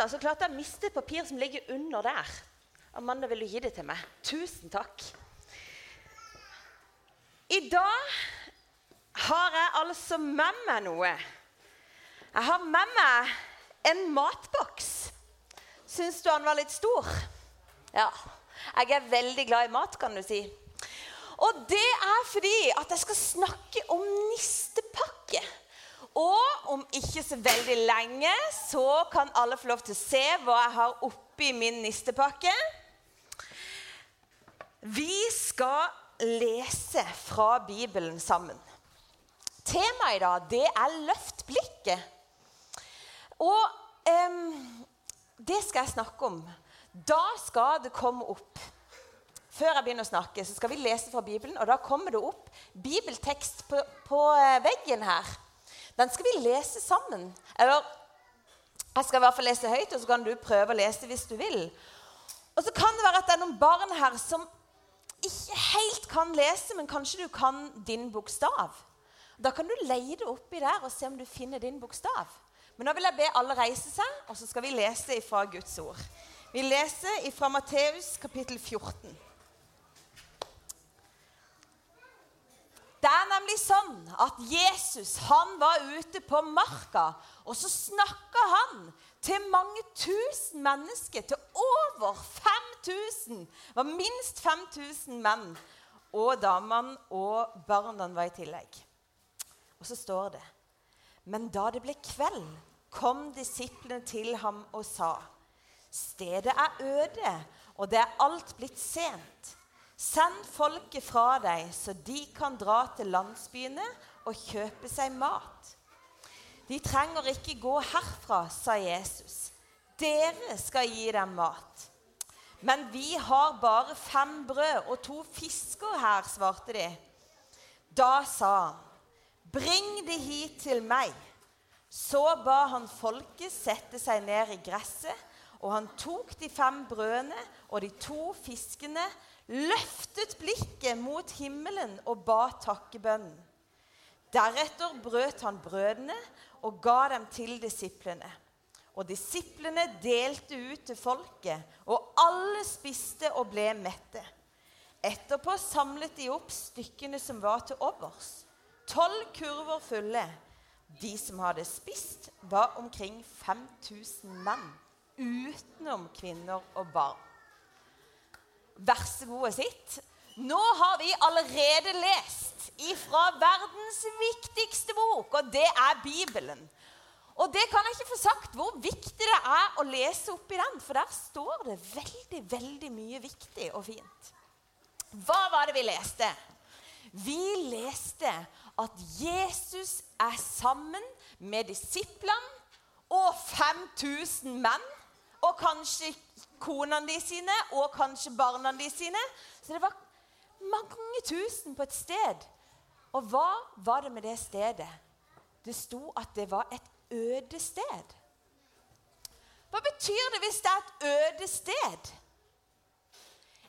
natta så klarte jeg å miste et papir som ligger under der. Amanda, vil du gi det til meg? Tusen takk. I dag har jeg altså med meg noe. Jeg har med meg en matboks. Syns du han var litt stor? Ja. Jeg er veldig glad i mat, kan du si. Og det er fordi at jeg skal snakke om nistepakke. Ikke så veldig lenge så kan alle få lov til å se hva jeg har oppi min nistepakke. Vi skal lese fra Bibelen sammen. Temaet i dag det er 'Løft blikket'. Og um, det skal jeg snakke om. Da skal det komme opp Før jeg begynner å snakke, så skal vi lese fra Bibelen. Og da kommer det opp bibeltekst på, på eh, veggen her. Den skal vi lese sammen. Eller jeg skal i hvert fall lese høyt, og så kan du prøve å lese hvis du vil. Og så kan det være at det er noen barn her som ikke helt kan lese, men kanskje du kan din bokstav. Da kan du leie det oppi der og se om du finner din bokstav. Men nå vil jeg be alle reise seg, og så skal vi lese ifra Guds ord. Vi leser ifra Matteus kapittel 14. Det er nemlig sånn at Jesus han var ute på marka, og så snakka han til mange tusen mennesker. Til over 5000. Det var minst 5000 menn. Og damene og barna var i tillegg. Og så står det Men da det ble kveld, kom disiplene til ham og sa:" Stedet er øde, og det er alt blitt sent. Send folket fra deg, så de kan dra til landsbyene og kjøpe seg mat. De trenger ikke gå herfra, sa Jesus. Dere skal gi dem mat. Men vi har bare fem brød og to fisker her, svarte de. Da sa han, bring de hit til meg. Så ba han folket sette seg ned i gresset, og han tok de fem brødene og de to fiskene, løftet blikket mot himmelen og ba takkebønnen. Deretter brøt han brødene og ga dem til disiplene. Og disiplene delte ut til folket, og alle spiste og ble mette. Etterpå samlet de opp stykkene som var til overs. Tolv kurver fulle. De som hadde spist, var omkring 5000 menn, utenom kvinner og barn. Vær så og sitt. Nå har vi allerede lest ifra verdens viktigste bok, og det er Bibelen. Og det kan jeg ikke få sagt hvor viktig det er å lese oppi den, for der står det veldig, veldig mye viktig og fint. Hva var det vi leste? Vi leste at Jesus er sammen med disiplene og 5000 menn, og kanskje konene de sine og kanskje barna de sine. Så det var mange tusen på et sted. Og hva var det med det stedet? Det sto at det var et øde sted. Hva betyr det hvis det er et øde sted?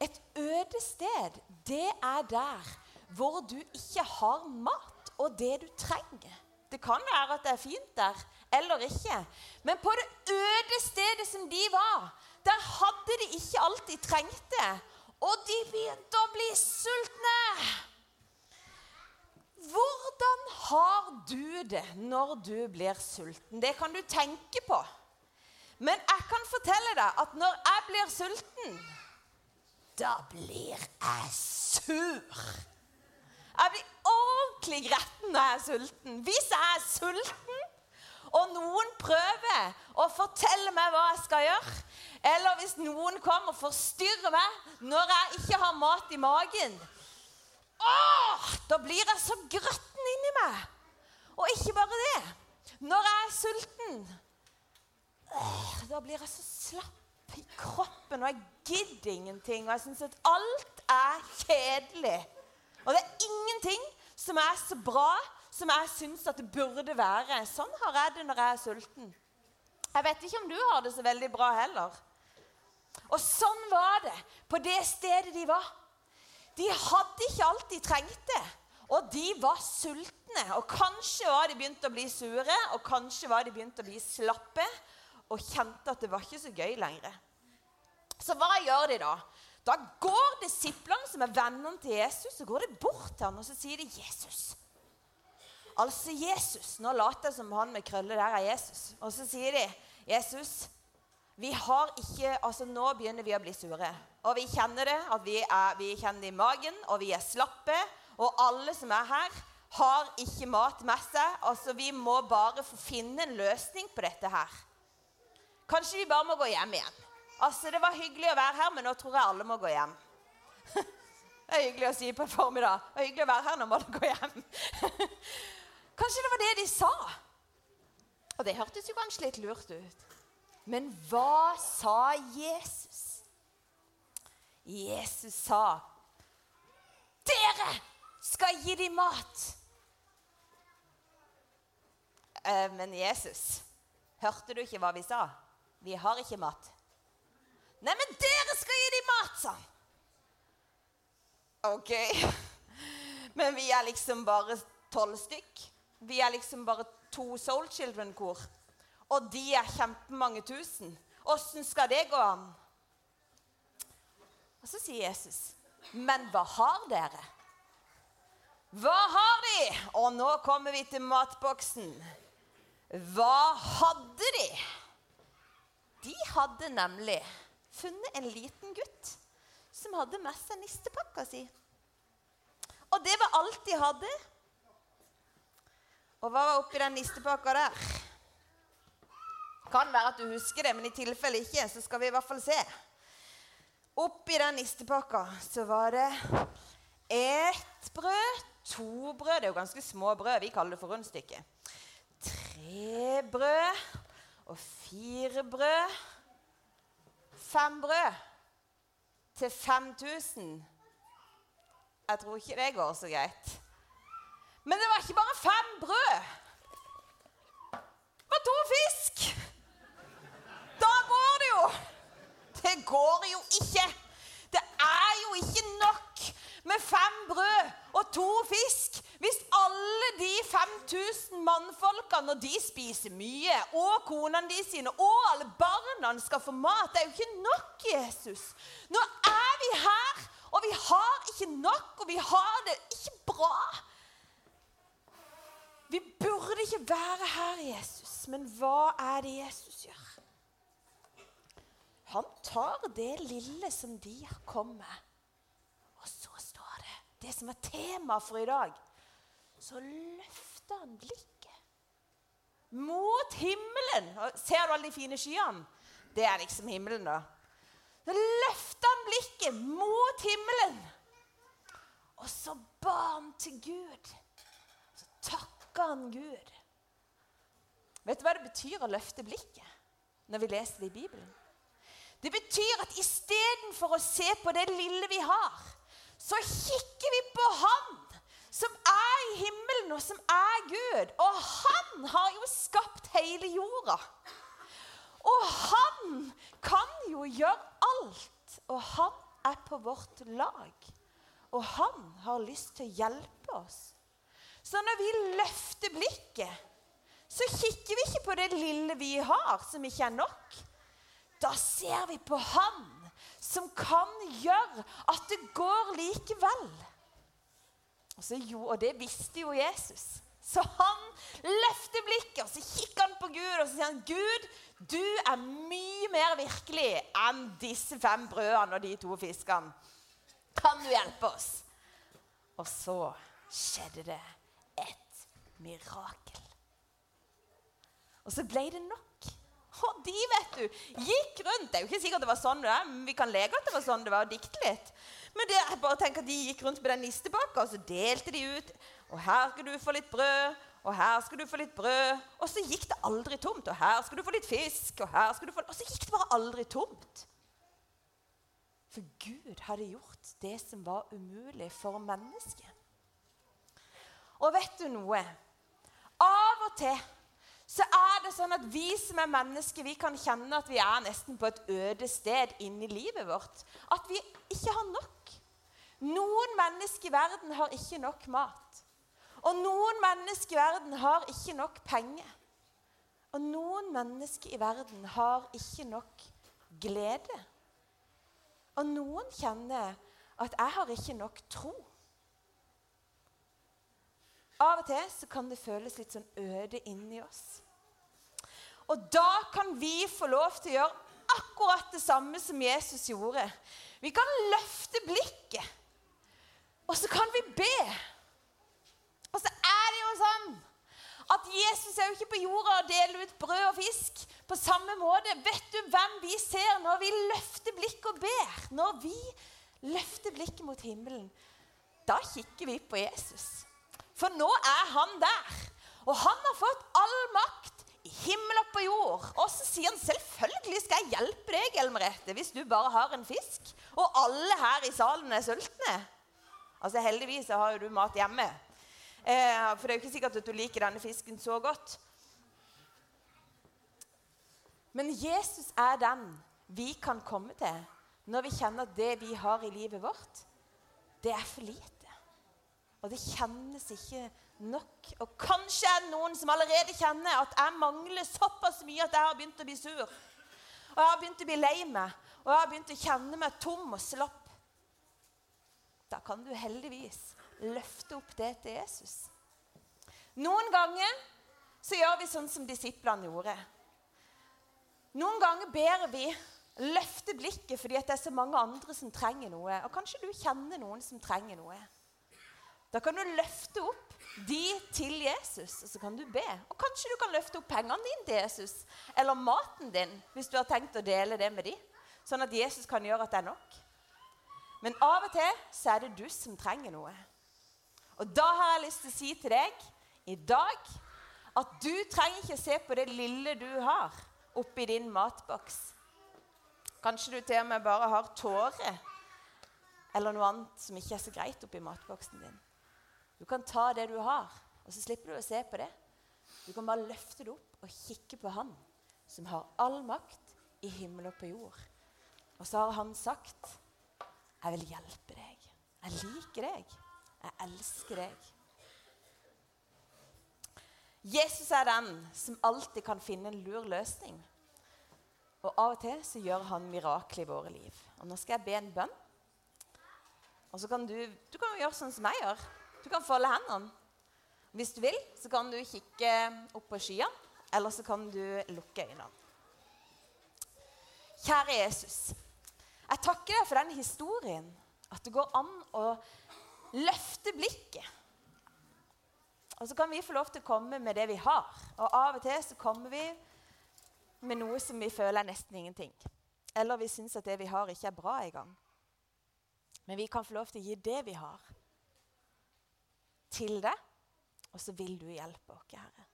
Et øde sted, det er der hvor du ikke har mat og det du trenger. Det kan være at det er fint der, eller ikke. Men på det øde stedet som de var, ikke alltid trengte. Og de begynte å bli sultne. Hvordan har du det når du blir sulten? Det kan du tenke på. Men jeg kan fortelle deg at når jeg blir sulten, da blir jeg sur. Jeg blir ordentlig gretten når jeg er sulten. Hvis jeg er sulten, og noen prøver å fortelle meg hva jeg skal gjøre, eller hvis noen kommer og forstyrrer meg når jeg ikke har mat i magen Åh, Da blir jeg så grøtten inni meg. Og ikke bare det. Når jeg er sulten, åh, da blir jeg så slapp i kroppen, og jeg gidder ingenting. Og jeg syns at alt er kjedelig. Og det er ingenting som er så bra som jeg syns at det burde være. Sånn har jeg det når jeg er sulten. Jeg vet ikke om du har det så veldig bra heller. Og sånn var det på det stedet de var. De hadde ikke alt de trengte, og de var sultne. Og kanskje var de begynt å bli sure, og kanskje var de begynt å bli slappe. og kjente at det var ikke så gøy lenger. Så hva gjør de da? Da går disiplene, som er vennene til Jesus, så går de bort til ham og så sier de 'Jesus'. Altså Jesus. Nå later jeg som han med krøller der er Jesus. Og så sier de, 'Jesus, vi har ikke, altså nå begynner vi å bli sure.' Og vi kjenner det, at vi, er, vi kjenner det i magen, og vi er slappe. Og alle som er her, har ikke mat med seg. Altså, Vi må bare finne en løsning på dette her. Kanskje vi bare må gå hjem igjen. Altså, Det var hyggelig å være her, men nå tror jeg alle må gå hjem. Det er hyggelig å si på en formiddag. Det er hyggelig å være her, nå må du gå hjem. Kanskje det var det de sa. Og det hørtes jo kanskje litt lurt ut. Men hva sa Jesus? Jesus sa, 'Dere skal gi dem mat.' Eh, men Jesus, hørte du ikke hva vi sa? Vi har ikke mat. Nei, men dere skal gi dem mat, sa han. OK. Men vi er liksom bare tolv stykk. Vi er liksom bare to Soul Children-kor. Og de er kjempemange tusen. Åssen skal det gå an? Og så sier Jesus, 'Men hva har dere?' Hva har de? Og nå kommer vi til matboksen. Hva hadde de? De hadde nemlig funnet en liten gutt som hadde med seg nistepakka si. Og det var alt de hadde. Og hva var oppi den nistepakka der? Kan være at du husker det, men i tilfelle ikke, så skal vi i hvert fall se. Oppi den nistepakka så var det ett brød, to brød Det er jo ganske små brød. Vi kaller det for rundstykke. Tre brød og fire brød. Fem brød til 5000. Jeg tror ikke det går så greit. Men det var ikke bare fem brød. Det var to fisk. Da går det jo. Det går jo ikke. Det er jo ikke nok med fem brød og to fisk hvis alle de 5000 mannfolkene, når de spiser mye, og konene de sine, og alle barna skal få mat Det er jo ikke nok, Jesus. Nå er vi her, og vi har ikke nok, og vi har det ikke bra. Vi burde ikke være her, Jesus, men hva er det Jesus gjør? Han tar det lille som de har med, og så står det det som er tema for i dag så løfter han blikket mot himmelen. Ser du alle de fine skyene? Det er liksom himmelen, da. Så løfter han blikket mot himmelen. Og så ba han til Gud. Takka han Gud. Vet du hva det betyr å løfte blikket når vi leser det i Bibelen? Det betyr at istedenfor å se på det lille vi har, så kikker vi på Han som er i himmelen, og som er Gud. Og han har jo skapt hele jorda. Og han kan jo gjøre alt. Og han er på vårt lag. Og han har lyst til å hjelpe oss. Så når vi løfter blikket, så kikker vi ikke på det lille vi har, som ikke er nok. Da ser vi på Han som kan gjøre at det går likevel. Og, jo, og det visste jo Jesus. Så han løfter blikket og så kikker han på Gud og så sier han, Gud, du er mye mer virkelig enn disse fem brødene og de to fiskene. Kan du hjelpe oss? Og så skjedde det et mirakel. Og så ble det nok. Og de vet du, gikk rundt. Det er jo ikke sikkert det var sånn det er, men vi kan leke at det var sånn det var, og dikte litt. Men det jeg bare tenk at de gikk rundt med den nistepakka, og så delte de ut. Og her skal du få litt brød, og her skal du få litt brød. Og så gikk det aldri tomt. Og her skal du få litt fisk, og her skal du få Og så gikk det bare aldri tomt. For Gud hadde gjort det som var umulig for mennesket. Og vet du noe? Av og til så er det sånn at vi som er mennesker, vi kan kjenne at vi er nesten på et øde sted inni livet vårt. At vi ikke har nok. Noen mennesker i verden har ikke nok mat. Og noen mennesker i verden har ikke nok penger. Og noen mennesker i verden har ikke nok glede. Og noen kjenner at 'jeg har ikke nok tro'. Av og til så kan det føles litt sånn øde inni oss. Og da kan vi få lov til å gjøre akkurat det samme som Jesus gjorde. Vi kan løfte blikket, og så kan vi be. Og så er det jo sånn at Jesus er jo ikke på jorda og deler ut brød og fisk på samme måte. Vet du hvem vi ser når vi løfter blikket og ber? Når vi løfter blikket mot himmelen, da kikker vi på Jesus. For nå er han der. Og han har fått all makt i himmel og på jord. Og så sier han selvfølgelig skal jeg hjelpe deg, Elmerette, hvis du bare har en fisk. Og alle her i salen er sultne. Altså Heldigvis har jo du mat hjemme. Eh, for det er jo ikke sikkert at du liker denne fisken så godt. Men Jesus er den vi kan komme til når vi kjenner at det vi har i livet vårt, det er for lite. Og det kjennes ikke nok. Og kanskje er det noen som allerede kjenner at jeg mangler såpass mye at jeg har begynt å bli sur. Og jeg har begynt å bli lei meg, og jeg har begynt å kjenne meg tom og slapp. Da kan du heldigvis løfte opp det til Jesus. Noen ganger så gjør vi sånn som disiplene gjorde. Noen ganger ber vi løfte blikket fordi det er så mange andre som trenger noe. Og kanskje du kjenner noen som trenger noe. Da kan du løfte opp de til Jesus, og så kan du be. Og kanskje du kan løfte opp pengene dine til Jesus, eller maten din, hvis du har tenkt å dele det med de, sånn at Jesus kan gjøre at det er nok. Men av og til så er det du som trenger noe. Og da har jeg lyst til å si til deg i dag at du trenger ikke se på det lille du har oppi din matboks. Kanskje du til og med bare har tårer eller noe annet som ikke er så greit oppi matboksen din. Du kan ta det du har, og så slipper du å se på det. Du kan bare løfte det opp og kikke på Han som har all makt i himmel og på jord. Og så har han sagt, 'Jeg vil hjelpe deg. Jeg liker deg. Jeg elsker deg.' Jesus er den som alltid kan finne en lur løsning. Og av og til så gjør han mirakler i våre liv. Og nå skal jeg be en bønn. Og så kan du, du kan gjøre sånn som jeg gjør. Du kan folde hendene. Hvis du vil, så kan du kikke opp på skyene, eller så kan du lukke øynene. Kjære Jesus. Jeg takker deg for den historien. At det går an å løfte blikket. Og så kan vi få lov til å komme med det vi har. Og av og til så kommer vi med noe som vi føler er nesten ingenting. Eller vi syns at det vi har, ikke er bra engang. Men vi kan få lov til å gi det vi har til det, og så vil du hjelpe oss, Herre.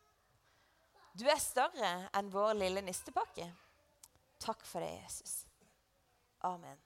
Du er større enn vår lille nistepakke. Takk for det, Jesus. Amen.